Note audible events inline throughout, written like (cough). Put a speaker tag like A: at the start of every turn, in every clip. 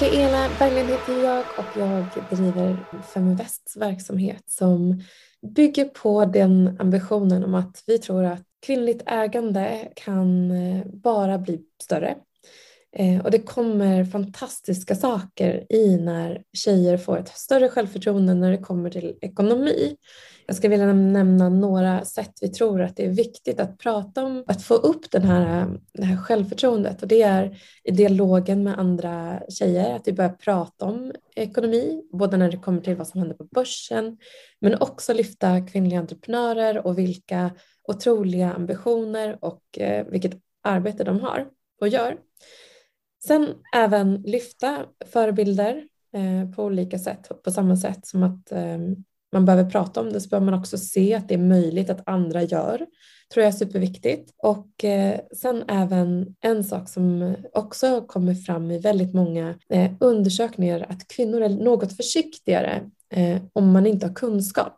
A: Mikaela Berglund heter jag och jag driver Feminvests verksamhet som bygger på den ambitionen om att vi tror att kvinnligt ägande kan eh, bara bli större. Eh, och det kommer fantastiska saker i när tjejer får ett större självförtroende när det kommer till ekonomi. Jag ska vilja nämna några sätt vi tror att det är viktigt att prata om, att få upp den här, eh, det här självförtroendet och det är i dialogen med andra tjejer, att vi börjar prata om ekonomi, både när det kommer till vad som händer på börsen, men också lyfta kvinnliga entreprenörer och vilka otroliga ambitioner och eh, vilket arbete de har och gör. Sen även lyfta förebilder eh, på olika sätt, på samma sätt som att ehm, man behöver prata om det så behöver man också se att det är möjligt att andra gör. tror jag är superviktigt. Och eh, sen även en sak som också kommer fram i väldigt många eh, undersökningar att kvinnor är något försiktigare eh, om man inte har kunskap.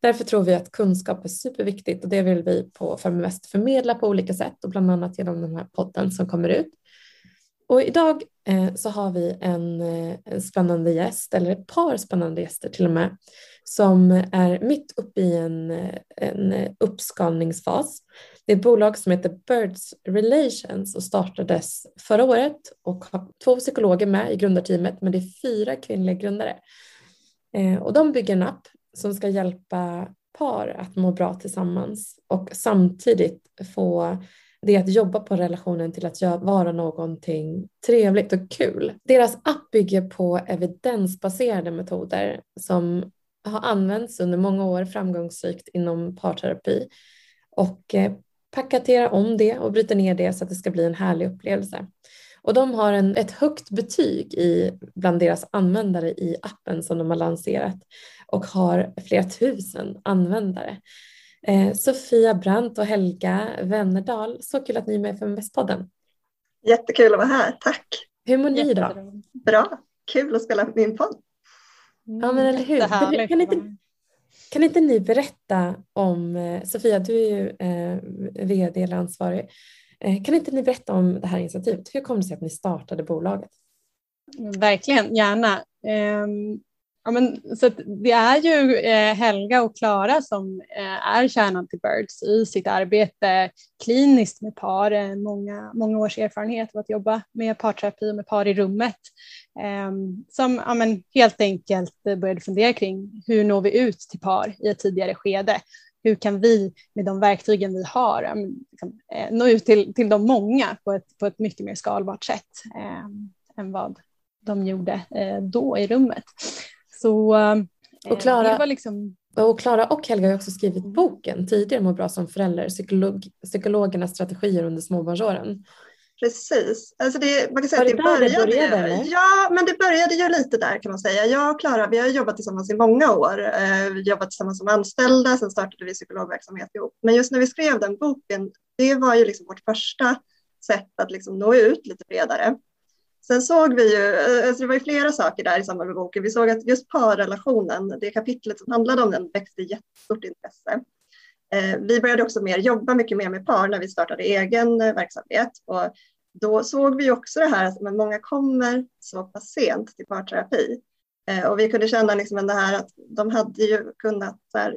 A: Därför tror vi att kunskap är superviktigt och det vill vi på Feminvest förmedla på olika sätt och bland annat genom den här podden som kommer ut. Och idag eh, så har vi en, eh, en, spännande gäst, eller ett par spännande gäster till och med, som är mitt uppe i en, en uppskalningsfas. Det är ett bolag som heter Birds Relations och startades förra året och har två psykologer med i grundarteamet, men det är fyra kvinnliga grundare. Eh, och de bygger en app som ska hjälpa par att må bra tillsammans och samtidigt få det att jobba på relationen till att vara någonting trevligt och kul. Deras app bygger på evidensbaserade metoder som har använts under många år framgångsrikt inom parterapi och eh, paketerar om det och bryter ner det så att det ska bli en härlig upplevelse. Och de har en, ett högt betyg i, bland deras användare i appen som de har lanserat och har flera tusen användare. Eh, Sofia Brandt och Helga Wennerdal, så kul att ni är med för Feminvestpodden.
B: Jättekul att vara här, tack.
A: Hur mår ni då?
B: Bra, kul att spela min podd.
A: Ja men eller hur. Kan inte, kan inte ni berätta om, eh, Sofia du är ju eh, vd eller ansvarig, eh, kan inte ni berätta om det här initiativet? Hur kom det sig att ni startade bolaget?
C: Verkligen, gärna. Um, Ja, men, så det är ju eh, Helga och Klara som eh, är kärnan till Birds i sitt arbete kliniskt med par. Eh, många, många års erfarenhet av att jobba med parterapi och med par i rummet. Ehm, som ja, men, helt enkelt började fundera kring hur når vi ut till par i ett tidigare skede? Hur kan vi med de verktygen vi har liksom, eh, nå ut till, till de många på ett, på ett mycket mer skalbart sätt ehm, än vad de gjorde eh, då i rummet. Så
A: och Klara, det var liksom... Och Klara och Helga har också skrivit boken tidigare Må bra som förälder, psykolog, psykologernas strategier under småbarnsåren.
B: Precis. Alltså det, man kan säga var det, det började, det började? Ja, men det började ju lite där kan man säga. Jag och Klara, vi har jobbat tillsammans i många år. Eh, vi jobbat tillsammans som anställda, sen startade vi psykologverksamhet ihop. Men just när vi skrev den boken, det var ju liksom vårt första sätt att liksom nå ut lite bredare. Sen såg vi ju, eh, alltså det var ju flera saker där i samband med boken. Vi såg att just parrelationen, det kapitlet som handlade om den, växte jättestort intresse. Eh, vi började också mer jobba mycket mer med par när vi startade egen eh, verksamhet och då såg vi också det här att många kommer så pass sent till parterapi och vi kunde känna liksom det här att de hade ju kunnat här,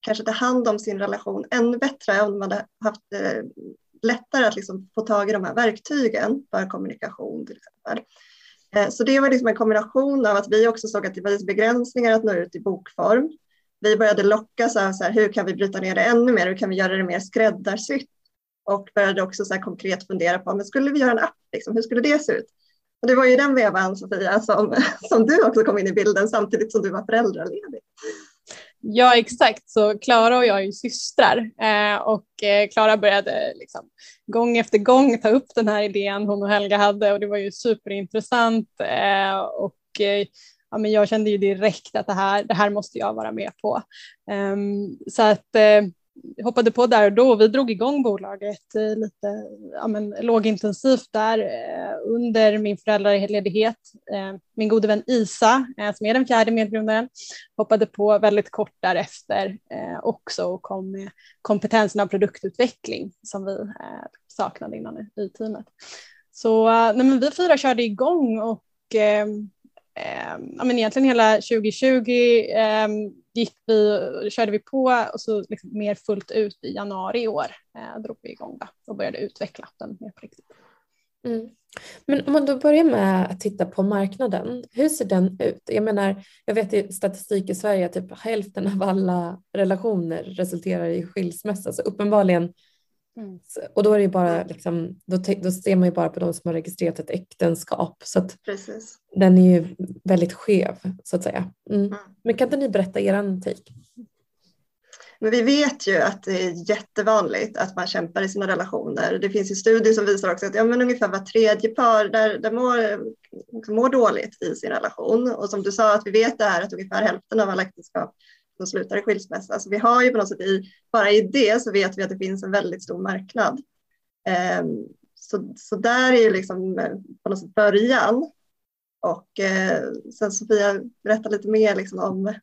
B: kanske ta hand om sin relation ännu bättre om de hade haft lättare att liksom få tag i de här verktygen för kommunikation till exempel. Eh, så det var liksom en kombination av att vi också såg att det var begränsningar att nå ut i bokform. Vi började lockas av så här, hur kan vi bryta ner det ännu mer? Hur kan vi göra det mer skräddarsytt? Och började också så konkret fundera på, men skulle vi göra en app, liksom, hur skulle det se ut? Och det var ju den vevan, Sofia, som, (laughs) som du också kom in i bilden samtidigt som du var föräldraledig.
C: Ja exakt, så Klara och jag är ju systrar eh, och eh, Klara började liksom, gång efter gång ta upp den här idén hon och Helga hade och det var ju superintressant eh, och eh, ja, men jag kände ju direkt att det här, det här måste jag vara med på. Ehm, så att eh, hoppade på där och då. Vi drog igång bolaget eh, lite ja, men, lågintensivt där eh, under min föräldraledighet. Eh, min gode vän Isa, som är den fjärde medgrundaren, hoppade på väldigt kort därefter också och kom med kompetensen av produktutveckling som vi saknade innan i teamet. Så nej, men vi fyra körde igång och ehm, Ehm, ja, men egentligen hela 2020 eh, gick vi, körde vi på och så liksom mer fullt ut i januari i år eh, drog vi igång det och började utveckla den mer på riktigt.
A: Mm. Men om man då börjar med att titta på marknaden, hur ser den ut? Jag menar, jag vet i statistik i Sverige att typ hälften av alla relationer resulterar i skilsmässa, så uppenbarligen Mm. Och då är det bara liksom, då, då ser man ju bara på de som har registrerat ett äktenskap. Så den är ju väldigt skev så att säga. Mm. Mm. Men kan inte ni berätta er take?
B: Men vi vet ju att det är jättevanligt att man kämpar i sina relationer. Det finns ju studier som visar också att ja, men ungefär var tredje par där, där mår, mår dåligt i sin relation. Och som du sa, att vi vet det här att ungefär hälften av alla äktenskap som slutar i skilsmässa. Så vi har ju på något sätt i, bara i det så vet vi att det finns en väldigt stor marknad. Um, så, så där är ju liksom eh, på något sätt början. Och eh, sen Sofia, berätta lite mer liksom om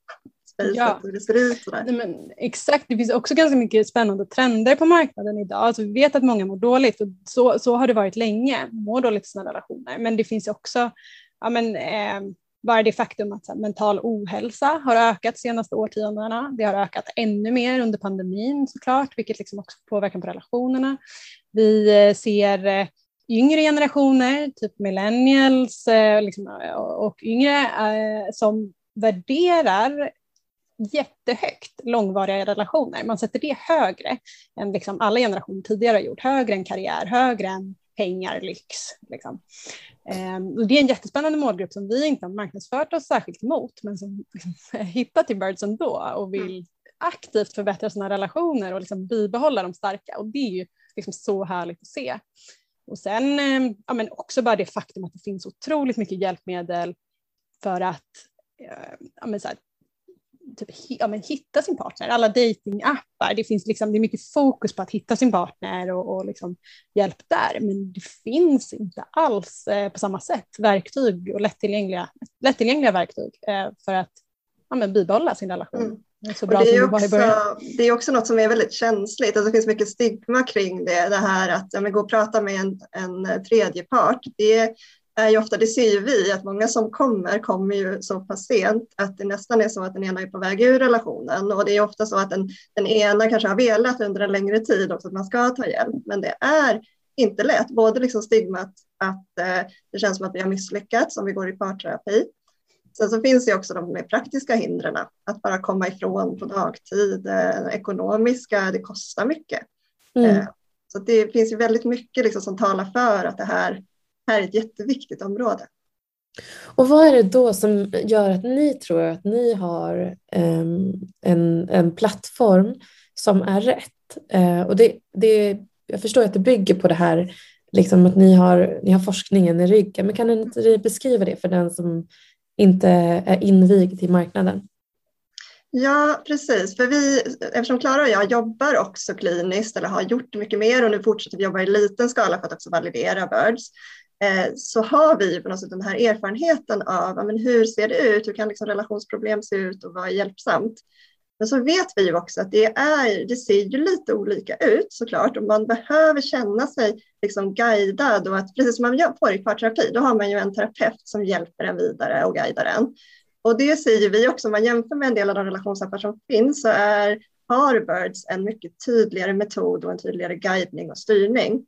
B: spacet ja. hur det ser ut.
C: Nej, men, exakt, det finns också ganska mycket spännande trender på marknaden idag. Alltså, vi vet att många mår dåligt och så, så har det varit länge, mår dåligt i sina relationer. Men det finns också ja, men, eh, bara det faktum att här, mental ohälsa har ökat de senaste årtiondena. Det har ökat ännu mer under pandemin såklart, vilket liksom också påverkar på relationerna. Vi eh, ser eh, yngre generationer, typ millennials eh, liksom, och yngre, som värderar jättehögt långvariga relationer. Man sätter det högre än liksom alla generationer tidigare har gjort, högre än karriär, högre än pengar, lyx. Liksom. Um, det är en jättespännande målgrupp som vi inte har marknadsfört oss särskilt mot, men som liksom, (laughs) hittat till Birds ändå och vill mm. aktivt förbättra sina relationer och liksom bibehålla dem starka. Och det är ju liksom så härligt att se. Och sen um, ja, men också bara det faktum att det finns otroligt mycket hjälpmedel för att uh, ja, men så här, typ, ja, men hitta sin partner. Alla datingappar, det finns liksom, det är mycket fokus på att hitta sin partner och, och liksom hjälp där. Men det finns inte alls eh, på samma sätt verktyg och lättillgängliga, lättillgängliga verktyg eh, för att ja, men bibehålla sin relation. Mm.
B: Så bra det, är också, det är också något som är väldigt känsligt. Alltså det finns mycket stigma kring det. Det här att ja, men gå och prata med en, en tredje part. Det är ju ofta, det ser ju vi, att många som kommer kommer ju så pass sent att det nästan är så att den ena är på väg ur relationen och det är ofta så att den, den ena kanske har velat under en längre tid också att man ska ta hjälp, men det är inte lätt, både liksom stigmat att eh, det känns som att vi har misslyckats om vi går i parterapi. Sen så finns det också de mer praktiska hindren, att bara komma ifrån på dagtid, eh, ekonomiska, det kostar mycket. Mm. Eh, så det finns ju väldigt mycket liksom som talar för att det här här är ett jätteviktigt område.
A: Och vad är det då som gör att ni tror att ni har um, en, en plattform som är rätt? Uh, och det, det, jag förstår att det bygger på det här liksom att ni har, ni har forskningen i ryggen, men kan ni beskriva det för den som inte är invigd i marknaden?
B: Ja, precis. För vi, eftersom Klara och jag jobbar också kliniskt eller har gjort mycket mer och nu fortsätter vi jobba i liten skala för att också validera birds, Eh, Eh, så har vi på något sätt den här erfarenheten av men hur ser det ut, hur kan liksom relationsproblem se ut och vad är hjälpsamt. Men så vet vi ju också att det, är, det ser ju lite olika ut såklart och man behöver känna sig liksom guidad och att precis som man får i parterapi, då har man ju en terapeut som hjälper en vidare och guidar en. Och det säger vi också, om man jämför med en del av de relationsappar som finns så är Harbirds en mycket tydligare metod och en tydligare guidning och styrning.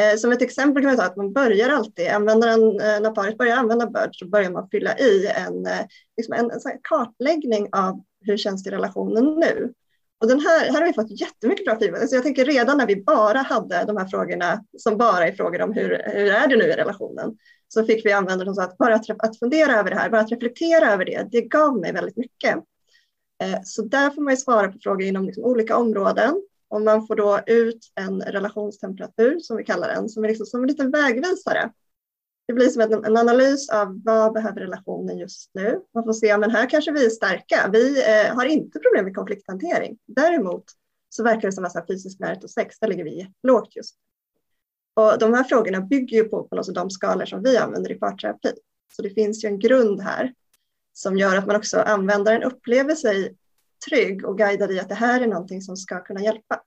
B: Eh, som ett exempel kan man ta att man börjar alltid, användaren, eh, när paret börjar använda Bird så börjar man fylla i en, eh, liksom en, en kartläggning av hur känns det i relationen nu? Och den här, här har vi fått jättemycket bra feedback. Alltså jag tänker redan när vi bara hade de här frågorna som bara är frågor om hur, hur är det nu i relationen, så fick vi användare som sa att bara att, att fundera över det här, bara att reflektera över det, det gav mig väldigt mycket. Så där får man ju svara på frågor inom liksom olika områden och man får då ut en relationstemperatur som vi kallar den, som är liksom som en liten vägvisare. Det blir som en, en analys av vad behöver relationen just nu. Man får se, men här kanske vi är starka. Vi eh, har inte problem med konflikthantering. Däremot så verkar det som att fysisk närhet och sex, där ligger vi lågt just och De här frågorna bygger ju på, på något de skalor som vi använder i parterapi. Så det finns ju en grund här som gör att man också användaren upplever sig trygg och guidad i att det här är någonting som ska kunna hjälpa.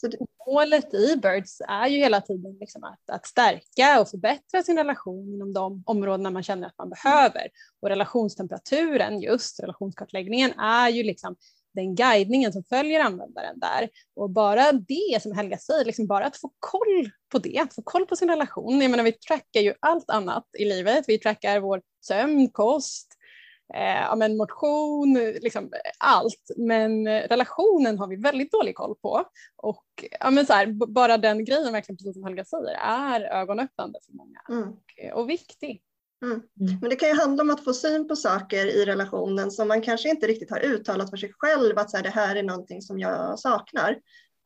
B: Så det,
C: målet i Birds är ju hela tiden liksom att, att stärka och förbättra sin relation inom de områdena man känner att man behöver. Och relationstemperaturen, just relationskartläggningen, är ju liksom den guidningen som följer användaren där. Och bara det som Helga säger, liksom bara att få koll på det, att få koll på sin relation. Jag menar, vi trackar ju allt annat i livet. Vi trackar vår sömn, kost, eh, ja, men motion, liksom allt. Men relationen har vi väldigt dålig koll på. Och ja, men så här, bara den grejen, verkligen precis som Helga säger, är ögonöppnande för många mm. och, och viktig.
B: Mm. mm. Men det kan ju handla om att få syn på saker i relationen som man kanske inte riktigt har uttalat för sig själv att så här, det här är någonting som jag saknar.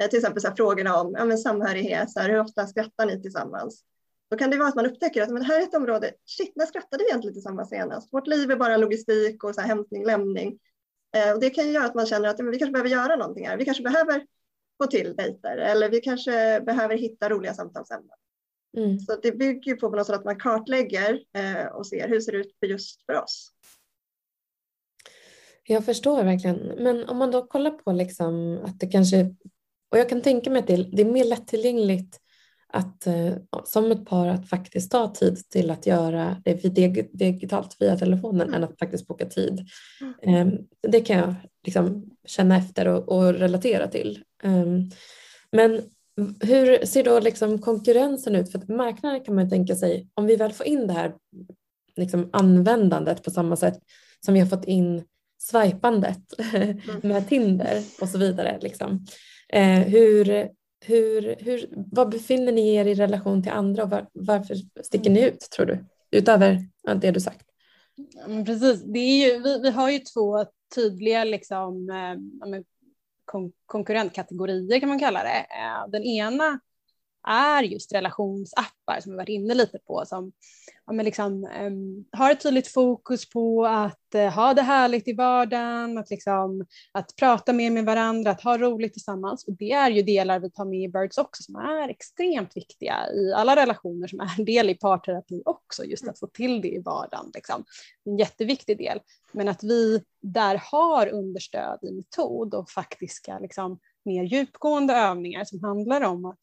B: Eh, till exempel så här, frågorna om ja, men samhörighet, så här, hur ofta skrattar ni tillsammans? Då kan det vara att man upptäcker att men här är ett område, shit, när skrattade vi egentligen tillsammans senast? Vårt liv är bara logistik och så här, hämtning, lämning. Eh, och det kan ju göra att man känner att men vi kanske behöver göra någonting här. Vi kanske behöver få till dejter eller vi kanske behöver hitta roliga samtalsämnen. Mm. Så det bygger på något sätt att man kartlägger eh, och ser hur ser det ut för just för oss.
A: Jag förstår verkligen. Men om man då kollar på liksom att det kanske, och jag kan tänka mig att det är mer lättillgängligt att eh, som ett par att faktiskt ta tid till att göra det digitalt via telefonen mm. än att faktiskt boka tid. Mm. Eh, det kan jag liksom känna efter och, och relatera till. Eh, men hur ser då liksom konkurrensen ut? För marknaden kan man tänka sig, om vi väl får in det här liksom användandet på samma sätt som vi har fått in swipandet (laughs) mm. med Tinder och så vidare. Liksom. Eh, hur, hur, hur, vad befinner ni er i relation till andra och var, varför sticker ni ut tror du? Utöver det du sagt.
C: Precis, det är ju, vi, vi har ju två tydliga liksom, eh, kon konkurrentkategorier kan man kalla det. Eh, den ena är just relationsappar som vi varit inne lite på som ja, men liksom, um, har ett tydligt fokus på att uh, ha det härligt i vardagen, att, liksom, att prata mer med varandra, att ha roligt tillsammans. Och det är ju delar vi tar med i Birds också som är extremt viktiga i alla relationer som är en del i parterapi också, just att få till det i vardagen. Liksom. En jätteviktig del. Men att vi där har understöd i metod och faktiska liksom, mer djupgående övningar som handlar om att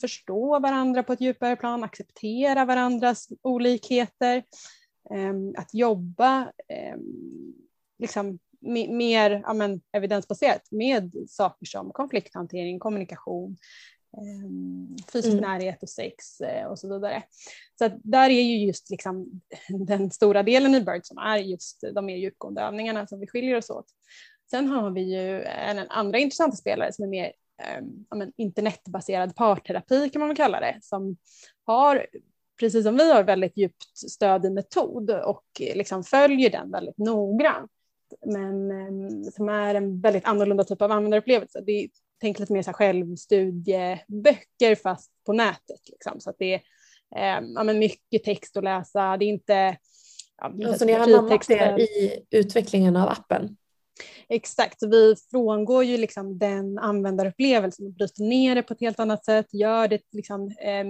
C: förstå varandra på ett djupare plan, acceptera varandras olikheter, ehm, att jobba ehm, liksom, mer ja, men, evidensbaserat med saker som konflikthantering, kommunikation, ehm, fysisk mm. närhet och sex eh, och så vidare. Så där är ju just liksom (laughs) den stora delen i BIRD som är just de mer djupgående övningarna som vi skiljer oss åt. Sen har vi ju en andra intressanta spelare som är mer eh, internetbaserad parterapi kan man väl kalla det, som har, precis som vi har, väldigt djupt stöd i metod och liksom följer den väldigt noggrant. Men eh, som är en väldigt annorlunda typ av användarupplevelse. Det är, tänk lite mer så här självstudieböcker fast på nätet. Liksom. Så att det är eh, ja, men mycket text att läsa. Det är inte...
A: Ja, så ni har anammat det i utvecklingen av appen?
C: Exakt, vi frångår ju liksom den användarupplevelsen och bryter ner det på ett helt annat sätt, gör det liksom, eh,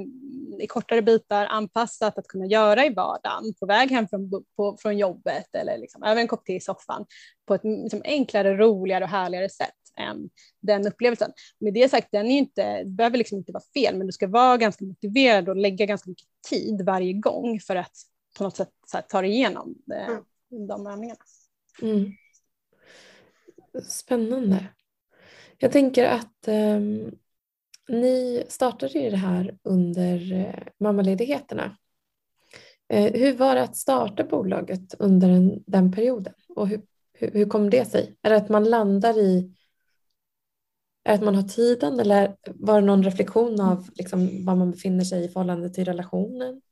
C: i kortare bitar, anpassat att kunna göra i vardagen, på väg hem från, på, från jobbet eller liksom, över en kopp te i soffan på ett liksom, enklare, roligare och härligare sätt än den upplevelsen. Med det sagt, den är inte, det behöver liksom inte vara fel, men du ska vara ganska motiverad och lägga ganska mycket tid varje gång för att på något sätt här, ta dig igenom eh, mm. de övningarna. Mm.
A: Spännande. Jag tänker att eh, ni startade ju det här under eh, mammaledigheterna. Eh, hur var det att starta bolaget under den, den perioden och hur, hur, hur, kom det sig? Är det att man landar i är det att man har tiden eller var det någon reflektion av liksom, var man befinner sig i förhållande till relationen?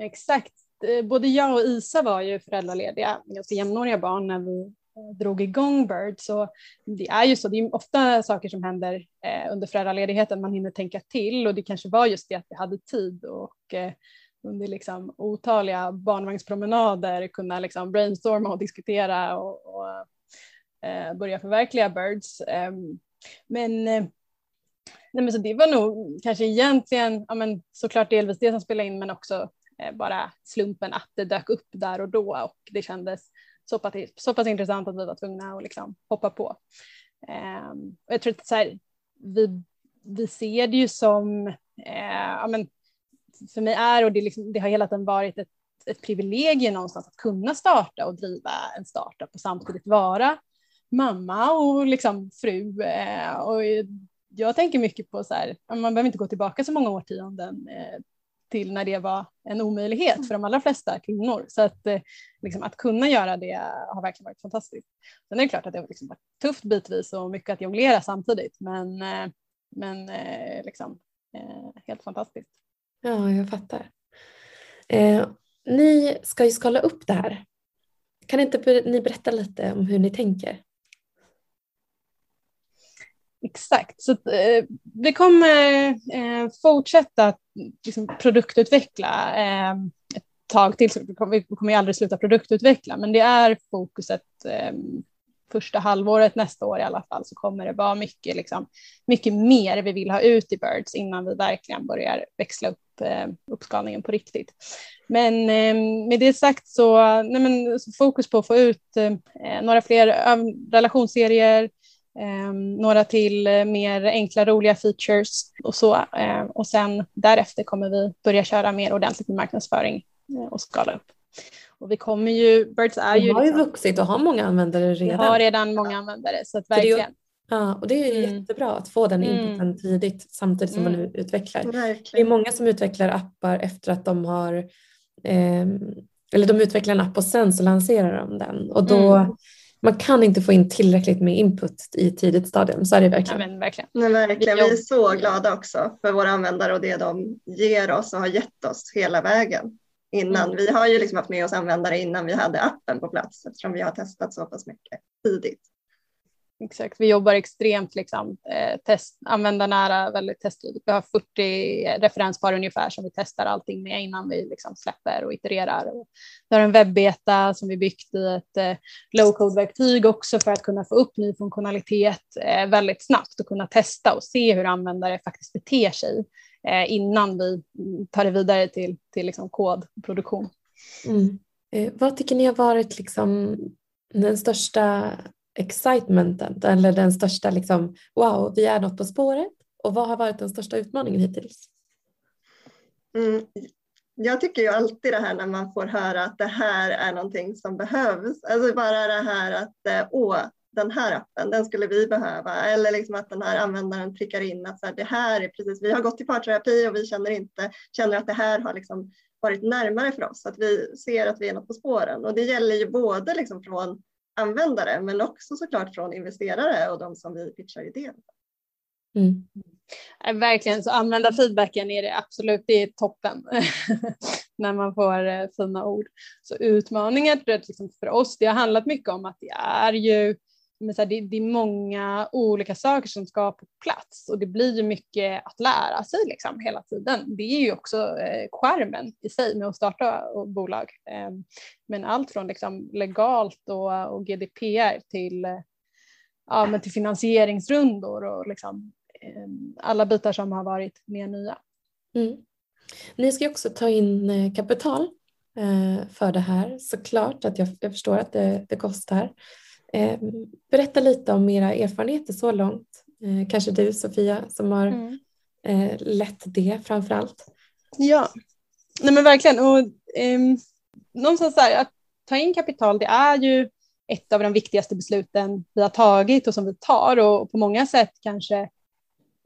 C: Exakt. Eh, både jag och Isa var ju föräldralediga ganska jämnåriga barn när vi drog igång Bird så det är ju så, det är ofta saker som händer eh, under föräldraledigheten man hinner tänka till och det kanske var just det att vi hade tid och eh, under liksom otaliga barnvagnspromenader kunna liksom brainstorma och diskutera och, och eh, börja förverkliga Birds. Ehm, men eh, Nej, men så det var nog kanske egentligen, ja, men såklart delvis det som spelade in men också eh, bara slumpen att det dök upp där och då och det kändes så pass, så pass intressant att vi var tvungna att liksom hoppa på. Eh, och jag tror att så här, vi vi ser det ju som, eh, ja, men för mig är och det, liksom, det har hela tiden varit ett, ett privilegium någonstans att kunna starta och driva en startup och samtidigt vara mamma och liksom fru. Eh, och jag tänker mycket på så här, man behöver inte gå tillbaka så många årtionden eh, till när det var en omöjlighet för de allra flesta kvinnor. Så att, eh, liksom, att kunna göra det har verkligen varit fantastiskt. Sen är det klart att det har liksom varit tufft bitvis och mycket att jonglera samtidigt, men, eh, men eh, liksom, helt fantastiskt.
A: Ja, jag fattar. Eh, ni ska ju skala upp det här. Kan inte ni berätta lite om hur ni tänker?
C: Exakt, så eh, vi kommer eh, fortsätta liksom, produktutveckla eh, ett tag till. Så vi kommer, ju aldrig sluta produktutveckla, men det är fokuset eh, första halvåret nästa år i alla fall så kommer det vara mycket, liksom, mycket mer vi vill ha ut i Birds innan vi verkligen börjar växla upp eh, uppskalningen på riktigt. Men eh, med det sagt så, nej men, så fokus på att få ut eh, några fler relationsserier, Eh, några till eh, mer enkla roliga features och så. Eh, och sen därefter kommer vi börja köra mer ordentligt med marknadsföring och skala upp. Och vi kommer ju, Birds är
A: ju... Vi har ju liksom, vuxit och har många användare redan.
C: Vi har redan många användare så att verkligen.
A: Ja, och det är ju mm. jättebra att få den mm. inputen mm. tidigt samtidigt som mm. man utvecklar. Verkligen. Det är många som utvecklar appar efter att de har eh, eller de utvecklar en app och sen så lanserar de den och då mm man kan inte få in tillräckligt med input i tidigt stadium. Så är det verkligen.
C: Ja, men verkligen.
B: Men verkligen. Vi är så glada också för våra användare och det de ger oss och har gett oss hela vägen innan. Mm. Vi har ju liksom haft med oss användare innan vi hade appen på plats eftersom vi har testat så pass mycket tidigt.
C: Exakt, vi jobbar extremt liksom, eh, test, användarnära, väldigt testdrivet. Vi har 40 referenspar ungefär som vi testar allting med innan vi liksom släpper och itererar. Vi har en webbeta som vi byggt i ett eh, low-code-verktyg också för att kunna få upp ny funktionalitet eh, väldigt snabbt och kunna testa och se hur användare faktiskt beter sig eh, innan vi tar det vidare till, till liksom kodproduktion.
A: Mm. Eh, vad tycker ni har varit liksom den största excitementen eller den största liksom, wow, vi är något på spåret? Och vad har varit den största utmaningen hittills?
B: Mm. Jag tycker ju alltid det här när man får höra att det här är någonting som behövs. Alltså bara det här att eh, åh, den här appen, den skulle vi behöva. Eller liksom att den här användaren prickar in att så här, det här är precis, vi har gått i parterapi och vi känner inte, känner att det här har liksom varit närmare för oss, att vi ser att vi är något på spåren. Och det gäller ju både liksom från användare men också såklart från investerare och de som vi pitchar idén
C: mm. Verkligen, så använda feedbacken är det absolut, det är toppen (laughs) när man får eh, fina ord. Så utmaningen liksom för oss, det har handlat mycket om att det är ju men så här, det, det, är många olika saker som ska på plats och det blir ju mycket att lära sig liksom hela tiden. Det är ju också eh, skärmen i sig med att starta bolag. Eh, men allt från liksom legalt och, och GDPR till, eh, ja, men till finansieringsrundor och liksom, eh, alla bitar som har varit mer nya.
A: Mm. Ni ska också ta in eh, kapital eh, för det här såklart att jag, jag förstår att det, det kostar. Eh, berätta lite om era erfarenheter så långt. Eh, kanske du Sofia som har mm. eh, lett det framför allt.
C: Ja, Nej, men verkligen. Och, eh, någonstans här, att ta in kapital det är ju ett av de viktigaste besluten vi har tagit och som vi tar och på många sätt kanske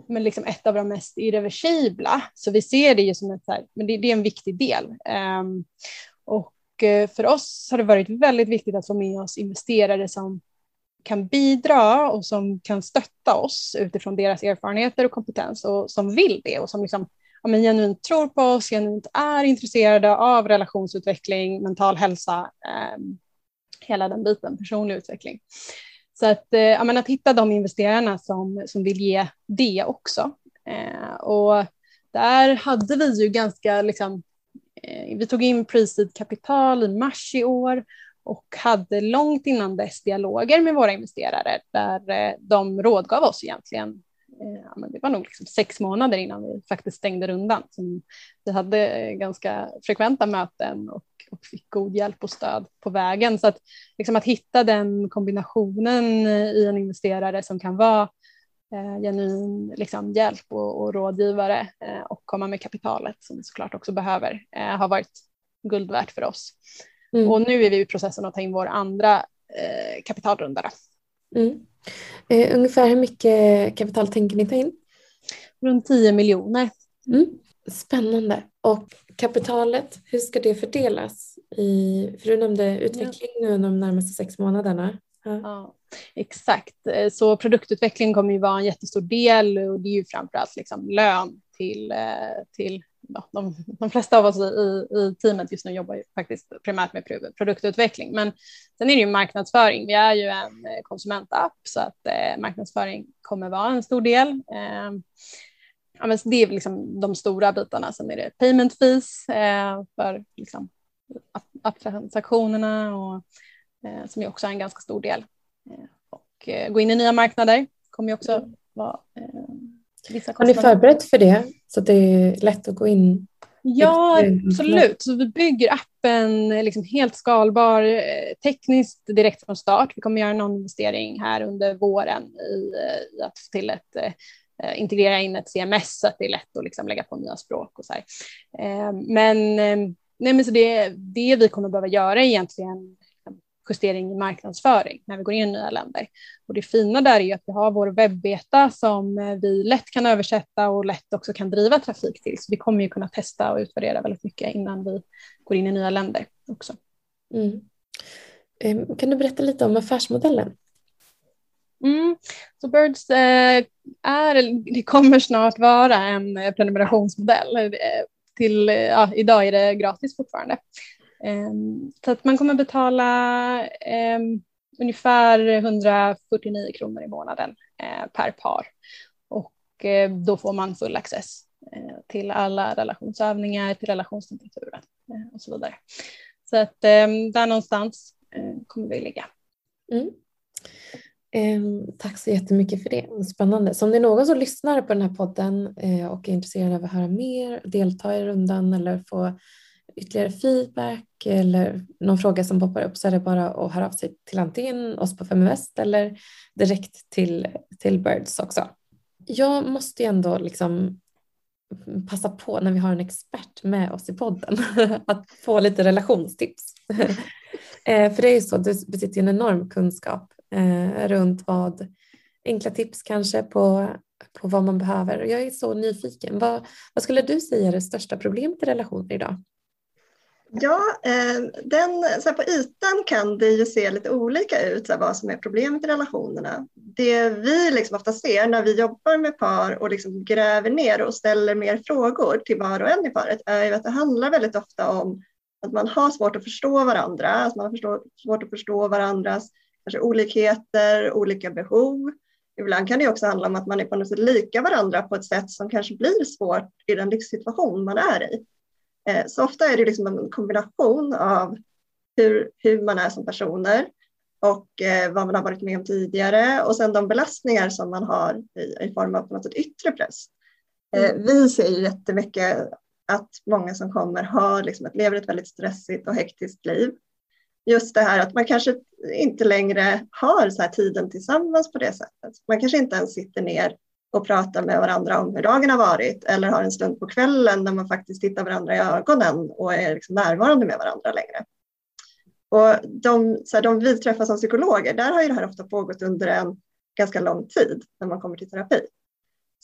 C: men liksom ett av de mest irreversibla. Så vi ser det ju som ett, här, men det, det, är en viktig del. Um, och Eh, för oss har det varit väldigt viktigt att få med oss investerare som kan bidra och som kan stötta oss utifrån deras erfarenheter och kompetens och som vill det och som liksom, ja, men genuint tror på oss, genuint är intresserade av relationsutveckling, mental hälsa, eh, hela den biten, personlig utveckling. Så att, eh, ja, men att hitta de investerarna som, som vill ge det också. Eh, och där hade vi ju ganska liksom, Eh, vi tog in pre-seed kapital i mars i år och hade långt innan dess dialoger med våra investerare där eh, de rådgav oss egentligen. Eh, det var nog liksom sex månader innan vi faktiskt stängde rundan. vi hade ganska frekventa möten och, och fick god hjälp och stöd på vägen. Så att, liksom att hitta den kombinationen i en investerare som kan vara eh, genuin liksom, hjälp och, och rådgivare eh, och komma med kapitalet som vi såklart också behöver eh, har varit guld värt för oss. Mm. Och nu är vi i processen att ta in vår andra eh, kapitalrunda.
A: Mm. Eh, ungefär hur mycket kapital tänker ni ta in?
C: Runt 10 miljoner.
A: Mm. Spännande. Och kapitalet, hur ska det fördelas? I, för du nämnde utveckling nu under de närmaste sex månaderna.
C: Mm. ja. exakt, eh, så produktutveckling kommer ju vara en jättestor del och det är ju framförallt liksom lön till, eh, till ja, de, de, flesta av oss i, i teamet just nu jobbar ju faktiskt primärt med produktutveckling. Men sen är det ju marknadsföring. Vi är ju en eh, konsumentapp så att eh, marknadsföring kommer vara en stor del. Eh, ja, men det är liksom de stora bitarna. Sen är det payment fees eh, för liksom, transaktionerna och som ju också är en ganska stor del. Eh, och eh, gå in i nya marknader kommer ju också mm. vara
A: vissa kostnader. Har ni förberett för det så att det är lätt att gå in?
C: Ja, absolut. Så vi bygger appen liksom helt skalbar tekniskt direkt från start. Vi kommer göra någon investering här under våren i, i att få till ett eh, integrera in ett CMS så att det är lätt att liksom lägga på nya språk och så här. Eh, men, eh, nej, men så det, det vi kommer behöva göra är egentligen justering i marknadsföring när vi går in i nya länder. Och det fina där är att vi har vår webbeta som eh, vi lätt kan översätta och lätt också kan driva trafik till. Så vi kommer ju kunna testa och utvärdera väldigt mycket innan vi går in i nya länder också.
A: Mm. Ehm, kan du berätta lite om affärsmodellen?
C: Mm. Så Birds eh, är, det kommer snart vara en eh, prenumerationsmodell. Till, ja, idag är det gratis fortfarande. Ehm, så att man kommer betala eh, ungefär 149 kronor i månaden eh, per par. Och eh, då får man full access eh, till alla relationsövningar, till relationstemperaturen och så vidare. Så att ehm, där någonstans kommer vi ligga. Mm.
A: Eh, tack så jättemycket för det. Spännande. Så om det är någon som lyssnar på den här podden eh, och är intresserad av att höra mer, delta i rundan eller få ytterligare feedback eller någon fråga som poppar upp så är det bara att höra av sig till antingen oss på Feminvest eller direkt till, till Birds också. Jag måste ju ändå liksom passa på när vi har en expert med oss i podden (laughs) att få lite relationstips. (laughs) Eh, för det är ju så, du besitter en enorm kunskap eh, runt vad, enkla tips kanske på, på vad man behöver. Jag är så nyfiken. Vad, vad skulle du säga är det största problemet i relationer idag?
B: Ja, eh, den, så på ytan kan det ju se lite olika ut, så vad som är problemet i relationerna. Det vi liksom ofta ser när vi jobbar med par och liksom gräver ner och ställer mer frågor till var och en i paret är ju att det handlar väldigt ofta om att man har svårt att förstå varandra, att man har svårt att förstå varandras kanske olikheter, olika behov. Ibland kan det också handla om att man är på något sätt lika varandra på ett sätt som kanske blir svårt i den livssituation man är i. Eh, så ofta är det liksom en kombination av hur, hur man är som personer och eh, vad man har varit med om tidigare och sen de belastningar som man har i, i form av på något sätt yttre press. Eh, mm. Vi ser ju jättemycket att många som kommer har liksom ett, lever ett väldigt stressigt och hektiskt liv just det här att man kanske inte längre har så här tiden tillsammans på det sättet. Man kanske inte ens sitter ner och pratar med varandra om hur dagen har varit eller har en stund på kvällen där man faktiskt tittar varandra i ögonen och är liksom närvarande med varandra längre. Och de, så här, de vi träffar som psykologer, där har ju det här ofta pågått under en ganska lång tid när man kommer till terapi.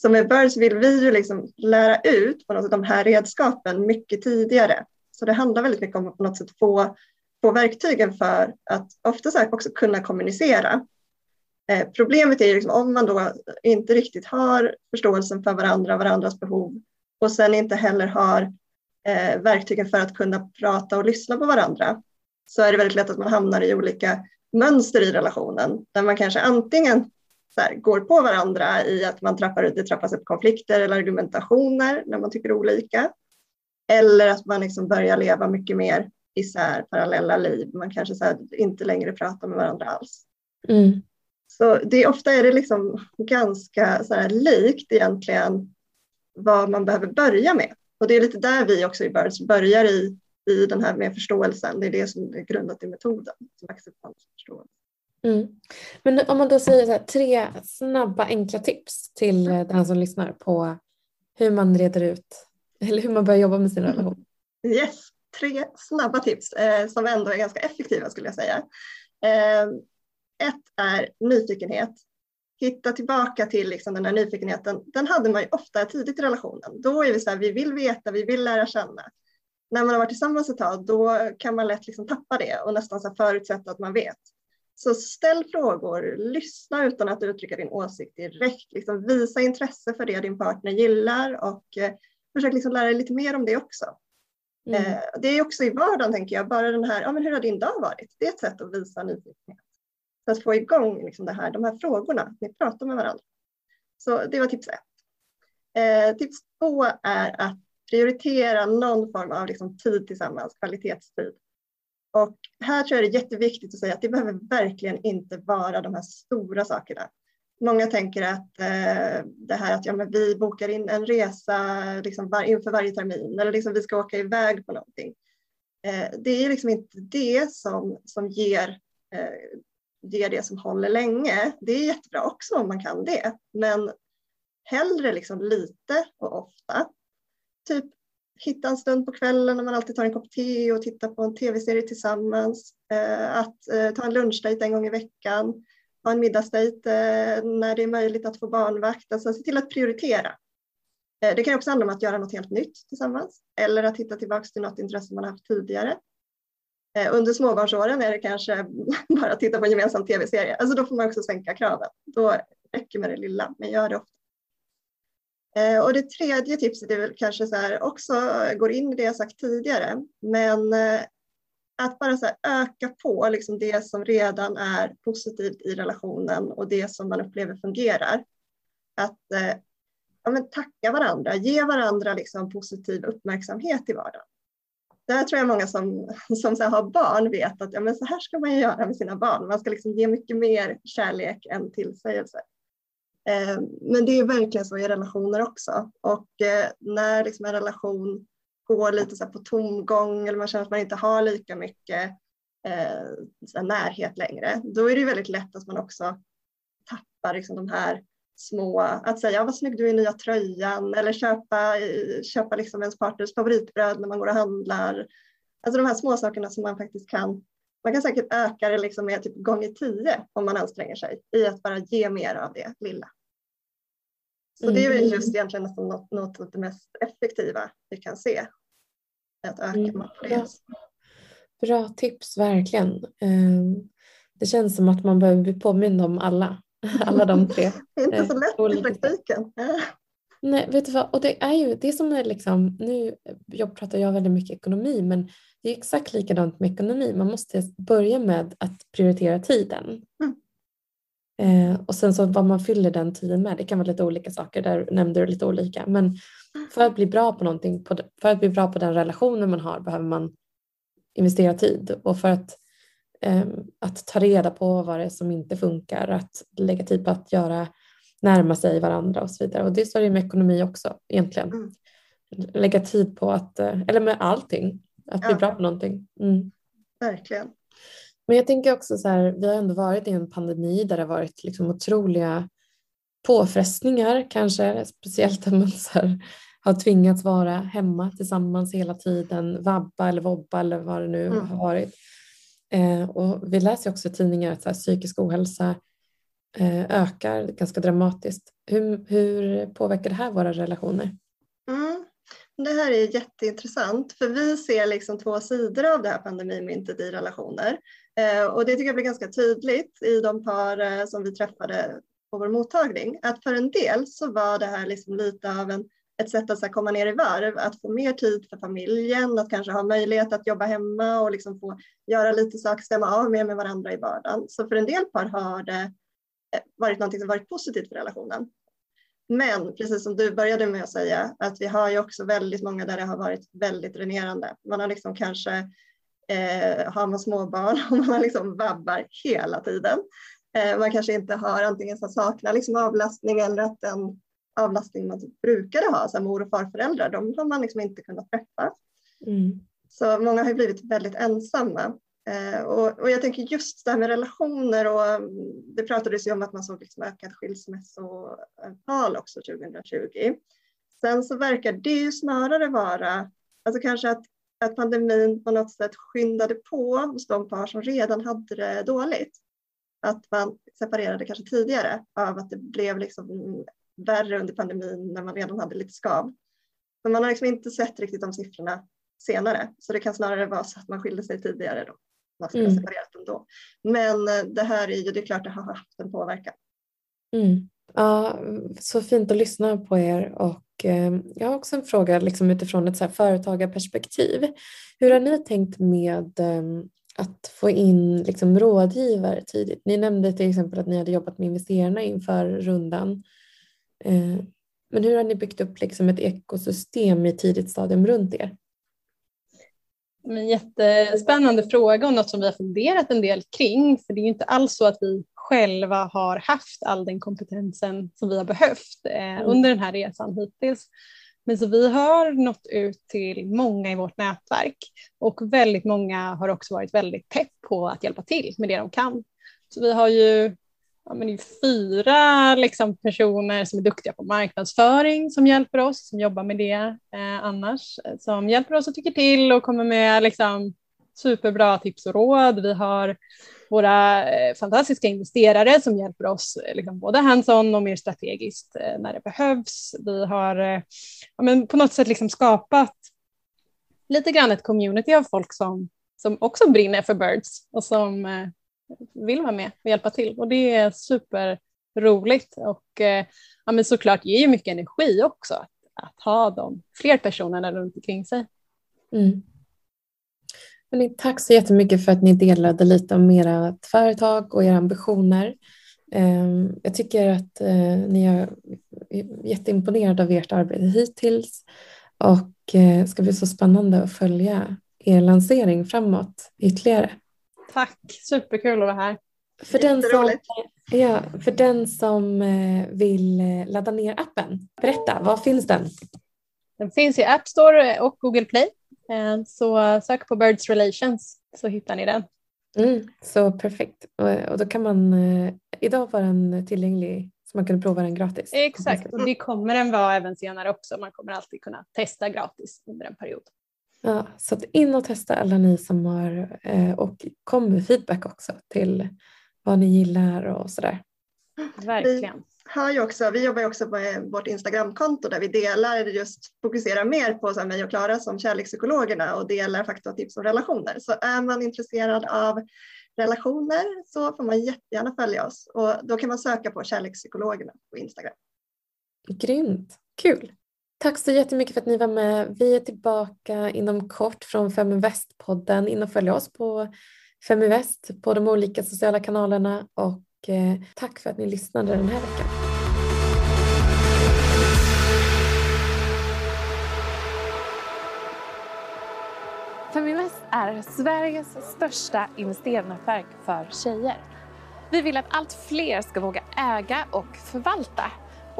B: Så med BIRDS vill vi ju liksom lära ut på något sätt de här redskapen mycket tidigare. Så det handlar väldigt mycket om att på något sätt få få verktygen för att ofta också kunna kommunicera. Eh, problemet är ju liksom, om man då inte riktigt har förståelsen för varandra, varandras behov och sen inte heller har eh, verktygen för att kunna prata och lyssna på varandra så är det väldigt lätt att man hamnar i olika mönster i relationen där man kanske antingen här, går på varandra i att man trappar, det trappas upp konflikter eller argumentationer när man tycker olika. Eller att man liksom börjar leva mycket mer isär parallella liv. Man kanske så inte längre pratar med varandra alls. Mm. Så det, ofta är det liksom ganska så likt egentligen vad man behöver börja med. Och det är lite där vi också i Birds börjar i, i den här med förståelsen. Det är det som är grundat i metoden, som acceptans och förståelse.
A: Mm. Men om man då säger här, tre snabba enkla tips till den som lyssnar på hur man reder ut (laughs) eller hur man börjar jobba med sin relation.
B: Yes, tre snabba tips eh, som ändå är ganska effektiva skulle jag säga. Eh, ett är nyfikenhet. Hitta tillbaka till liksom den här nyfikenheten. Den hade man ju ofta tidigt i relationen. Då är vi så här, vi vill veta, vi vill lära känna. När man har varit tillsammans ett tag, då kan man lätt liksom tappa det och nästan så förutsätta att man vet. Så ställ frågor, lyssna utan att uttrycka din åsikt direkt. Liksom visa intresse för det din partner gillar och eh, försök liksom lära dig lite mer om det också. Mm. Eh, det är också i vardagen, tänker jag, bara den här, ja men hur har din dag varit? Det är ett sätt att visa nyfikenhet. För att få igång liksom det här, de här frågorna, ni pratar med varandra. Så det var tips ett. Eh, tips två är att prioritera någon form av liksom tid tillsammans, kvalitetstid. Och här tror jag det är jätteviktigt att säga att det behöver verkligen inte vara de här stora sakerna. Många tänker att eh, det här att ja, men vi bokar in en resa liksom var, inför varje termin eller liksom vi ska åka iväg på någonting. Eh, det är liksom inte det som, som ger, eh, ge det som håller länge. Det är jättebra också om man kan det, men hellre liksom lite och ofta. Typ hitta en stund på kvällen när man alltid tar en kopp te och tittar på en tv-serie tillsammans. Eh, att eh, ta en lunchdejt en gång i veckan ha en middagsdejt eh, när det är möjligt att få barnvakt. Alltså se till att prioritera. Det kan också handla om att göra något helt nytt tillsammans eller att hitta tillbaka till något intresse man haft tidigare. Eh, under småbarnsåren är det kanske (laughs) bara att titta på en gemensam tv-serie. Alltså då får man också sänka kraven. Då räcker med det lilla, men gör det ofta. Eh, och det tredje tipset är väl kanske så här, också går in i det jag sagt tidigare, men eh, att bara så öka på liksom det som redan är positivt i relationen och det som man upplever fungerar. Att ja, men tacka varandra, ge varandra liksom positiv uppmärksamhet i vardagen. Där tror jag många som, som så har barn vet att ja, men så här ska man göra med sina barn. Man ska liksom ge mycket mer kärlek än tillsägelse. Eh, men det är verkligen så i relationer också. Och eh, när liksom en relation går lite så på tomgång eller man känner att man inte har lika mycket eh, närhet längre, då är det väldigt lätt att man också tappar liksom de här små, att säga vad snygg du är i nya tröjan eller köpa, köpa liksom ens partners favoritbröd när man går och handlar. Alltså de här små sakerna som man faktiskt kan, man kan säkert öka det liksom med typ gånger tio om man anstränger sig i att bara ge mer av det lilla. Så mm. det är just egentligen nästan något, något av det mest effektiva vi kan se att öka mm. bra.
A: bra tips, verkligen. Ehm, det känns som att man behöver bli påmind om alla, (laughs) alla de tre.
B: det är inte så lätt i praktiken.
A: Nej, vet du vad? Och det är ju det som är liksom, nu jag pratar jag väldigt mycket ekonomi, men det är exakt likadant med ekonomi. Man måste börja med att prioritera tiden. Mm. Eh, och sen så vad man fyller den tiden med, det kan vara lite olika saker, där nämnde du lite olika. Men för att bli bra på någonting, för att bli bra på den relationen man har behöver man investera tid och för att, eh, att ta reda på vad det är som inte funkar, att lägga tid på att göra, närma sig varandra och så vidare. Och det står ju med ekonomi också egentligen. Mm. Lägga tid på att, eh, eller med allting, att bli bra på någonting. Mm.
B: Verkligen.
A: Men jag tänker också så här, vi har ändå varit i en pandemi där det har varit liksom otroliga påfrestningar kanske, speciellt när man så här, har tvingats vara hemma tillsammans hela tiden, vabba eller vobba eller vad det nu mm. har varit. Eh, och vi läser också i tidningar att så här, psykisk ohälsa eh, ökar ganska dramatiskt. Hur, hur påverkar det här våra relationer?
B: Mm. Det här är jätteintressant för vi ser liksom två sidor av det här pandemimyntet i relationer. Eh, och det tycker jag blir ganska tydligt i de par eh, som vi träffade på vår mottagning. Att för en del så var det här liksom lite av en, ett sätt att så komma ner i varv, att få mer tid för familjen, att kanske ha möjlighet att jobba hemma och liksom få göra lite saker, stämma av mer med varandra i vardagen. Så för en del par har det eh, varit något som varit positivt för relationen. Men precis som du började med att säga, att vi har ju också väldigt många där det har varit väldigt dränerande. Man har liksom kanske, eh, har man småbarn (laughs) och man liksom vabbar hela tiden. Eh, man kanske inte har antingen så saknar liksom avlastning eller att den avlastning man brukade ha, så mor och farföräldrar, de har man liksom inte kunnat träffa. Mm. Så många har blivit väldigt ensamma. Eh, och, och, jag tänker just det här med relationer och mm, det pratades ju om att man såg liksom ökad skilsmässotal också 2020. Sen så verkar det ju snarare vara, alltså kanske att, att pandemin på något sätt skyndade på hos de par som redan hade det dåligt. Att man separerade kanske tidigare av att det blev liksom värre under pandemin när man redan hade lite skav. Men man har liksom inte sett riktigt de siffrorna senare, så det kan snarare vara så att man skilde sig tidigare då. Man skulle mm. ha separerat ändå. Men eh, det här är ju, det är klart det har haft en påverkan.
A: Mm. Ja, så fint att lyssna på er och eh, jag har också en fråga liksom utifrån ett så här företagarperspektiv. Hur har ni tänkt med eh, att få in liksom rådgivare tidigt? Ni nämnde till exempel att ni hade jobbat med investerarna inför rundan. Eh, men hur har ni byggt upp liksom ett ekosystem i tidigt stadium runt er?
C: En jättespännande fråga och något som vi har funderat en del kring. För det är ju inte alls så att vi själva har haft all den kompetensen som vi har behövt eh, mm. under den här resan hittills. Men så vi har nått ut till många i vårt nätverk och väldigt många har också varit väldigt pepp på att hjälpa till med det de kan. Så vi har ju ja, men det är fyra liksom, personer som är duktiga på marknadsföring som hjälper oss, som jobbar med det eh, annars, eh, som hjälper oss och tycker till och kommer med liksom, superbra tips och råd. Vi har våra eh, fantastiska investerare som hjälper oss eh, liksom, både hands-on och mer strategiskt eh, när det behövs. Vi har eh, ja, men på något sätt liksom skapat lite grann ett community av folk som, som också brinner för birds och som vill vara med och hjälpa till. Och det är superroligt och eh, ja, men såklart ger ju mycket energi också att, att ha de fler personerna runt omkring sig. Mm.
A: Men tack så jättemycket för att ni delade lite om ert företag och era ambitioner. Ehm, jag tycker att eh, ni är jätteimponerade av ert arbete hittills och det ska bli så spännande att följa er lansering framåt ytterligare.
C: Tack, superkul att vara här.
A: För den, som, ja, för den som eh, vill eh, ladda ner appen, berätta, var finns den?
C: Den finns i App Store och Google Play. Eh, så sök på Birds Relations så hittar ni den.
A: Mm, så perfekt. Och, då kan man, idag var den tillgänglig så man kunde prova den gratis.
C: Exakt, och det kommer den vara även senare också. Man kommer alltid kunna testa gratis under en period.
A: Ja, så att in och testa alla ni som har eh, och kom med feedback också till vad ni gillar och sådär.
C: Verkligen.
B: Vi, har ju också, vi jobbar ju också med vårt Instagramkonto där vi delar just fokuserar mer på så här, mig och Klara som kärlekspsykologerna och delar fakta och tips om relationer. Så är man intresserad av relationer så får man jättegärna följa oss och då kan man söka på kärlekspsykologerna på Instagram.
A: Grymt, kul. Tack så jättemycket för att ni var med. Vi är tillbaka inom kort från Feminvest-podden. In och följ oss på Feminvest på de olika sociala kanalerna och eh, tack för att ni lyssnade den här veckan.
D: Feminvest är Sveriges största investeringsnätverk för tjejer. Vi vill att allt fler ska våga äga och förvalta